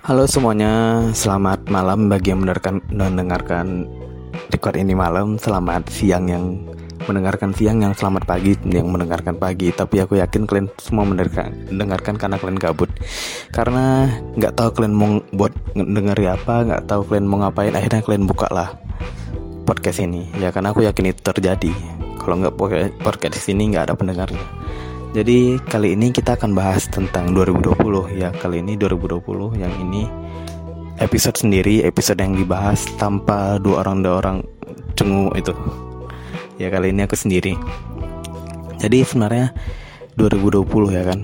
Halo semuanya, selamat malam bagi yang mendengarkan, mendengarkan record ini malam. Selamat siang yang mendengarkan siang, yang selamat pagi yang mendengarkan pagi. Tapi aku yakin kalian semua mendengarkan, mendengarkan karena kalian gabut. Karena nggak tahu kalian mau buat dengeri apa, nggak tahu kalian mau ngapain. Akhirnya kalian buka lah podcast ini. Ya karena aku yakin itu terjadi. Kalau nggak podcast ini nggak ada pendengarnya. Jadi kali ini kita akan bahas tentang 2020 ya. Kali ini 2020 yang ini episode sendiri, episode yang dibahas tanpa dua orang dua orang cengu itu. Ya kali ini aku sendiri. Jadi sebenarnya 2020 ya kan.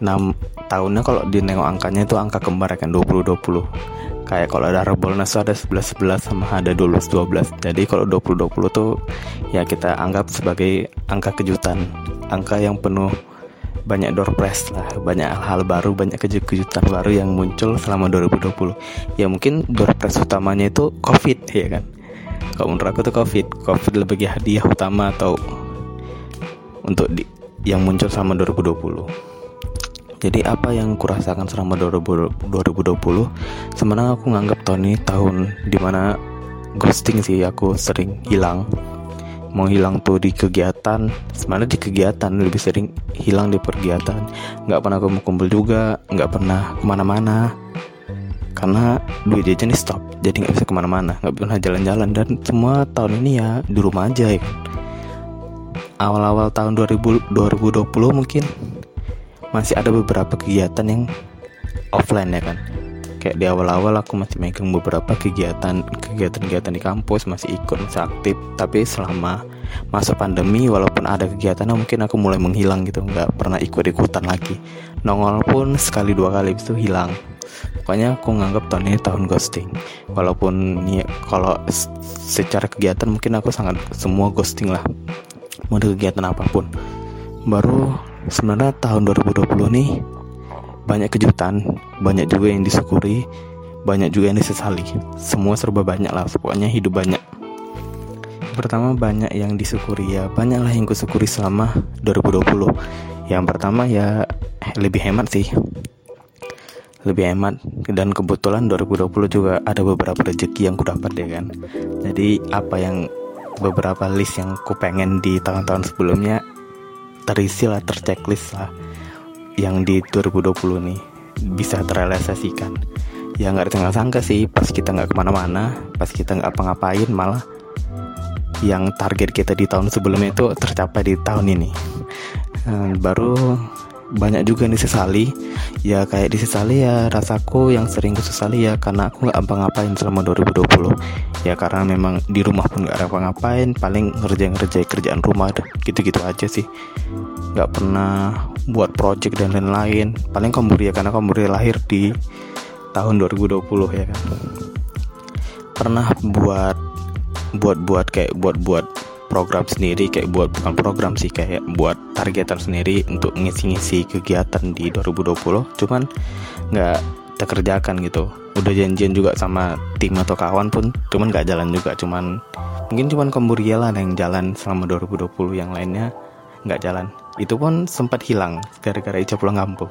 6 tahunnya kalau dinengok angkanya itu angka kembar ya kan 2020 kayak kalau ada Harbolnas ada 11 11 sama ada 12 12 jadi kalau 20 20 tuh ya kita anggap sebagai angka kejutan angka yang penuh banyak door prize lah banyak hal baru banyak kejutan baru yang muncul selama 2020 ya mungkin door prize utamanya itu covid ya kan? Kalau menurut aku tuh covid covid lebih hadiah utama atau untuk di, yang muncul selama 2020 jadi apa yang kurasakan selama 2020 sebenarnya aku nganggap tahun ini tahun di mana ghosting sih aku sering hilang. Mau hilang tuh di kegiatan. Sebenarnya di kegiatan lebih sering hilang di kegiatan nggak pernah kumpul-kumpul juga nggak pernah ke mana-mana. Karena duit jajan ini stop jadi nggak bisa ke mana-mana. Nggak pernah jalan-jalan. Dan semua tahun ini ya di rumah aja ya kan? Awal-awal tahun 2000, 2020 mungkin masih ada beberapa kegiatan yang offline ya kan? Kayak di awal-awal aku masih megang beberapa kegiatan kegiatan-kegiatan di kampus masih ikut masih aktif. Tapi selama masa pandemi walaupun ada kegiatan mungkin aku mulai menghilang gitu. Nggak pernah ikut-ikutan lagi. Nongol pun sekali dua kali itu hilang. Pokoknya aku nganggap tahun ini tahun ghosting. Walaupun ya, kalau secara kegiatan mungkin aku sangat semua ghosting lah. Mau kegiatan apa pun. Baru sebenarnya tahun 2020 nih banyak kejutan, banyak juga yang disyukuri, banyak juga yang disesali. Semua serba banyak lah, pokoknya hidup banyak. Pertama banyak yang disyukuri ya, banyaklah yang kusyukuri selama 2020. Yang pertama ya lebih hemat sih. Lebih hemat dan kebetulan 2020 juga ada beberapa rezeki yang kudapat ya kan. Jadi apa yang beberapa list yang ku pengen di tahun-tahun sebelumnya terisi lah, terchecklist lah yang di 2020 nih bisa terrealisasikan. Ya nggak tinggal sangka sih pas kita nggak ke mana-mana pas kita nggak apa-ngapain malah yang target kita di tahun sebelumnya itu tercapai di tahun ini. Hmm, baru banyak juga yang disesali. Ya kayak disesali ya rasaku yang sering disesali ya karena aku nggak apa-ngapain selama 2020 ya karena memang di rumah pun nggak apa-ngapain paling ngerjain-ngerjain kerjaan rumah gitu-gitu aja sih. Nggak pernah buat project dan lain-lain. Paling ya karena ya lahir di tahun 2020 ya kan. Pernah buat buat buat kayak buat buat program sendiri kayak buat bukan program sih kayak buat targetan sendiri untuk ngisi-ngisi kegiatan di 2020 cuman nggak terkerjakan gitu. Udah janjian juga sama tim atau kawan pun cuman nggak jalan juga. Cuman mungkin cuman Komburia lah yang jalan selama 2020 yang lainnya nggak jalan. Itu pun sempat hilang gara-gara Ica pulang kampung.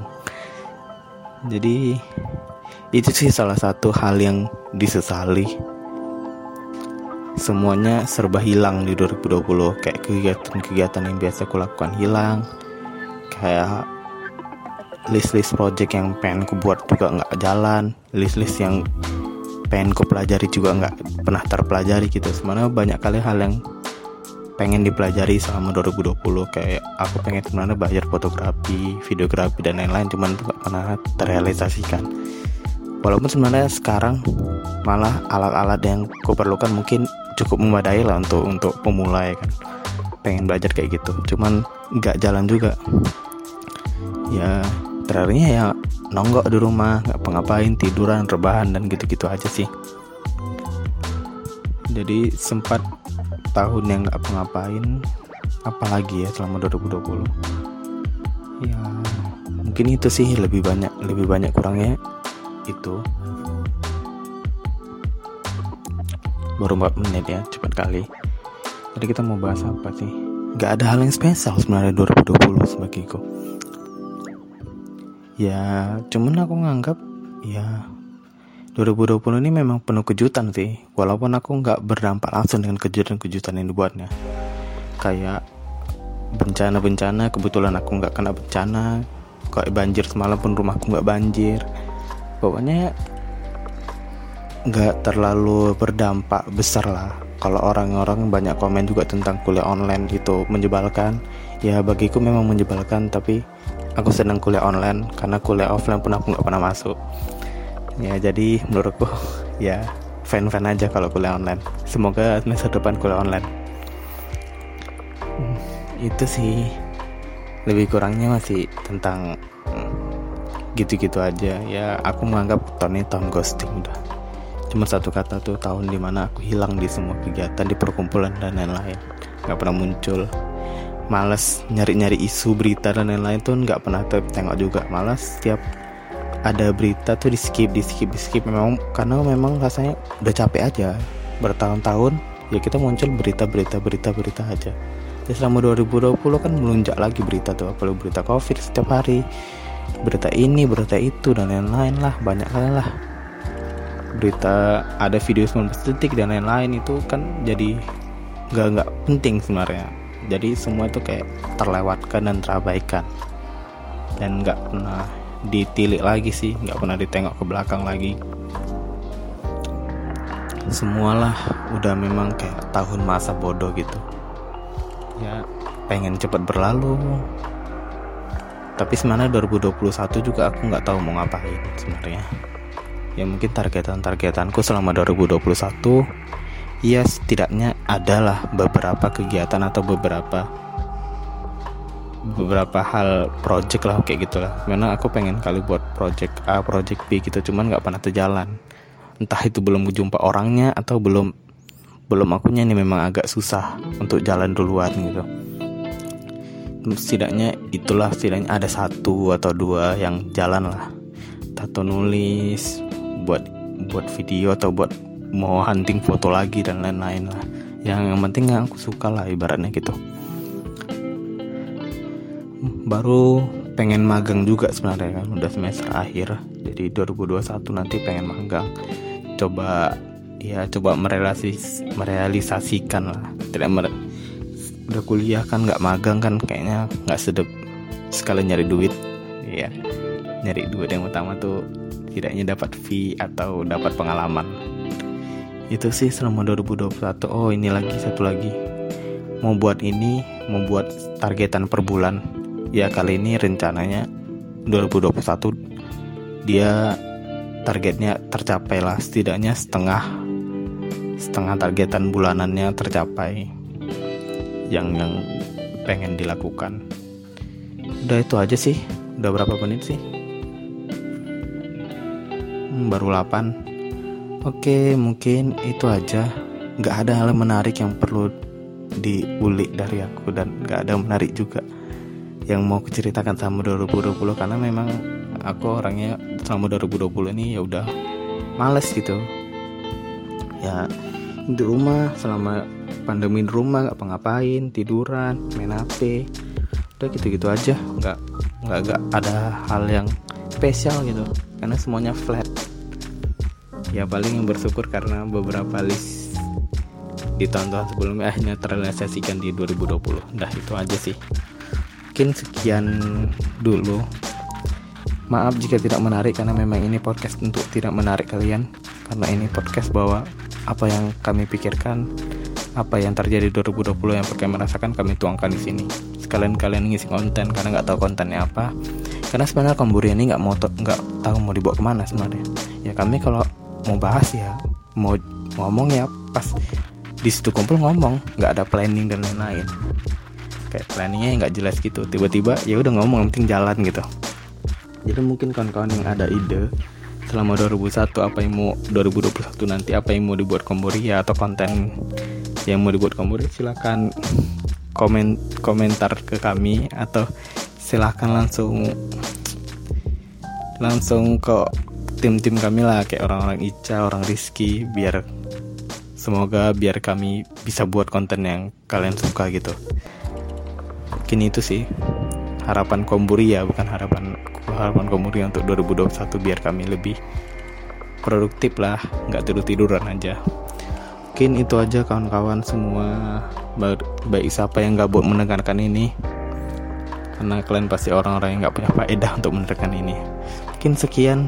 Jadi itu sih salah satu hal yang disesali semuanya serba hilang di 2020 kayak kegiatan-kegiatan yang biasa aku lakukan hilang. Kayak list-list project yang pengen ku buat juga nggak jalan. List-list yang pengen ku pelajari juga nggak pernah terpelajari gitu. Sebenarnya banyak kali hal yang pengen dipelajari selama 2020 kayak aku pengen sebenarnya belajar fotografi, videografi dan lain-lain. Cuman itu gak pernah terrealisasikan. Walaupun sebenarnya sekarang malah alat-alat yang aku perlukan mungkin cukup memadai lah untuk untuk pemula ya kan. Pengen belajar kayak gitu, cuman nggak jalan juga. Ya terakhirnya ya nonggok di rumah, nggak pengapain, tiduran, rebahan dan gitu-gitu aja sih. Jadi sempat tahun yang nggak ngapain apalagi ya selama 2020 ya mungkin itu sih lebih banyak lebih banyak kurangnya itu baru 4 menit ya cepat kali. Jadi kita mau bahas apa sih? Nggak ada hal yang spesial sebenarnya 2020 sebagiku. Ya cuman aku nganggap ya 2020 ini memang penuh kejutan sih. Walaupun aku nggak berdampak langsung dengan kejutan-kejutan yang dibuatnya. Kayak bencana-bencana kebetulan aku nggak kena bencana. Kayak banjir semalam pun rumahku nggak banjir. Pokoknya nggak terlalu berdampak besar lah. Kalau orang-orang banyak komen juga tentang kuliah online itu menyebalkan ya bagiku memang menyebalkan tapi aku senang kuliah online karena kuliah offline pun aku nggak pernah masuk. Ya jadi menurutku ya fan-fan aja kalau kuliah online. Semoga semester depan kuliah online. Hmm, itu sih. Lebih kurangnya masih tentang hmm, gitu-gitu aja. Ya aku menganggap tahun ini ghosting udah cuma satu kata tuh tahun di mana aku hilang di semua kegiatan di perkumpulan dan lain-lain. Nggak pernah muncul. Males nyari-nyari isu berita dan lain-lain tuh nggak pernah tengok juga. Malas setiap ada berita tuh di skip di skip di skip memang karena memang rasanya udah capek aja. Bertahun-tahun ya kita muncul berita-berita berita-berita aja. Ya selama 2020 kan melunjak lagi berita tuh. Apalagi berita covid setiap hari. Berita ini berita itu dan lain-lain lah. Banyak kali lah berita ada video 19 detik dan lain-lain itu kan jadi nggak nggak penting sebenarnya. Jadi semua itu kayak terlewatkan dan terabaikan. Dan nggak pernah ditilik lagi sih nggak pernah ditengok ke belakang lagi. Semualah udah memang kayak tahun masa bodoh gitu. Ya pengen cepat berlalu. Tapi sebenarnya 2021 juga aku nggak tahu mau ngapain sebenarnya ya mungkin targetan-targetanku selama 2021 ya setidaknya adalah beberapa kegiatan atau beberapa beberapa hal project lah kayak gitulah. Memang aku pengen kali buat project A project B gitu cuman nggak pernah terjalan. Entah itu belum jumpa orangnya atau belum belum akunya ini memang agak susah untuk jalan duluan gitu. Setidaknya itulah setidaknya ada satu atau dua yang jalan lah. Atau nulis buat buat video atau buat mau hunting foto lagi dan lain-lain lah. Yang, yang penting aku suka lah ibaratnya gitu. Baru pengen magang juga sebenarnya kan udah semester akhir. Jadi 2021 nanti pengen magang. Coba ya coba merealisis, merealisasikan lah. Tidak mer udah kuliah kan nggak magang kan kayaknya nggak sedep sekali nyari duit. Ya nyari duit yang utama tuh tidaknya dapat fee atau dapat pengalaman. Itu sih selama 2021 oh ini lagi satu lagi. Mau buat ini mau buat targetan per bulan. Ya kali ini rencananya 2021 dia targetnya tercapai lah. Setidaknya setengah setengah targetan bulanannya tercapai yang yang pengen dilakukan. Udah itu aja sih. Udah berapa menit sih baru 8 oke mungkin itu aja. Nggak ada hal menarik yang perlu diulik dari aku dan nggak ada menarik juga yang mau kuceritakan sama 2020 karena memang aku orangnya selama 2020 ini ya udah males gitu. Ya di rumah selama pandemi di rumah nggak ngapain tiduran main hp udah gitu-gitu aja. Nggak nggak nggak ada hal yang spesial gitu. Karena semuanya flat ya paling yang bersyukur karena beberapa list di tahun-tahun sebelumnya akhirnya terrealisasikan di 2020 dah itu aja sih. Mungkin sekian dulu. Maaf jika tidak menarik karena memang ini podcast untuk tidak menarik kalian. Karena ini podcast bahwa apa yang kami pikirkan apa yang terjadi 2020 yang pakai merasakan kami tuangkan di sini. Sekalian kalian ngisi konten karena nggak tahu kontennya apa. Karena sebenarnya kamburi ini nggak mau nggak tahu mau dibawa ke mana sebenarnya. Ya kami kalau mau bahas ya mau ngomong ya pas di situ kumpul ngomong nggak ada planning dan lain-lain. Kayak planningnya nggak jelas gitu tiba-tiba ya udah ngomong penting jalan gitu. Jadi mungkin kawan-kawan yang ada ide selama 2001 apa yang mau 2021 nanti apa yang mau dibuat Komboria atau konten yang mau dibuat Komboria silahkan komen komentar ke kami atau silahkan langsung langsung ke tim-tim kami lah kayak orang-orang Ica, orang Rizky biar semoga biar kami bisa buat konten yang kalian suka gitu. Mungkin itu sih harapan Komburi ya bukan harapan harapan Komburi untuk 2021 biar kami lebih produktif lah nggak tidur tiduran aja. Mungkin itu aja kawan-kawan semua. Baik siapa yang gak buat mendengarkan ini? Karena kalian pasti orang-orang yang nggak punya faedah untuk mendengarkan ini. Mungkin sekian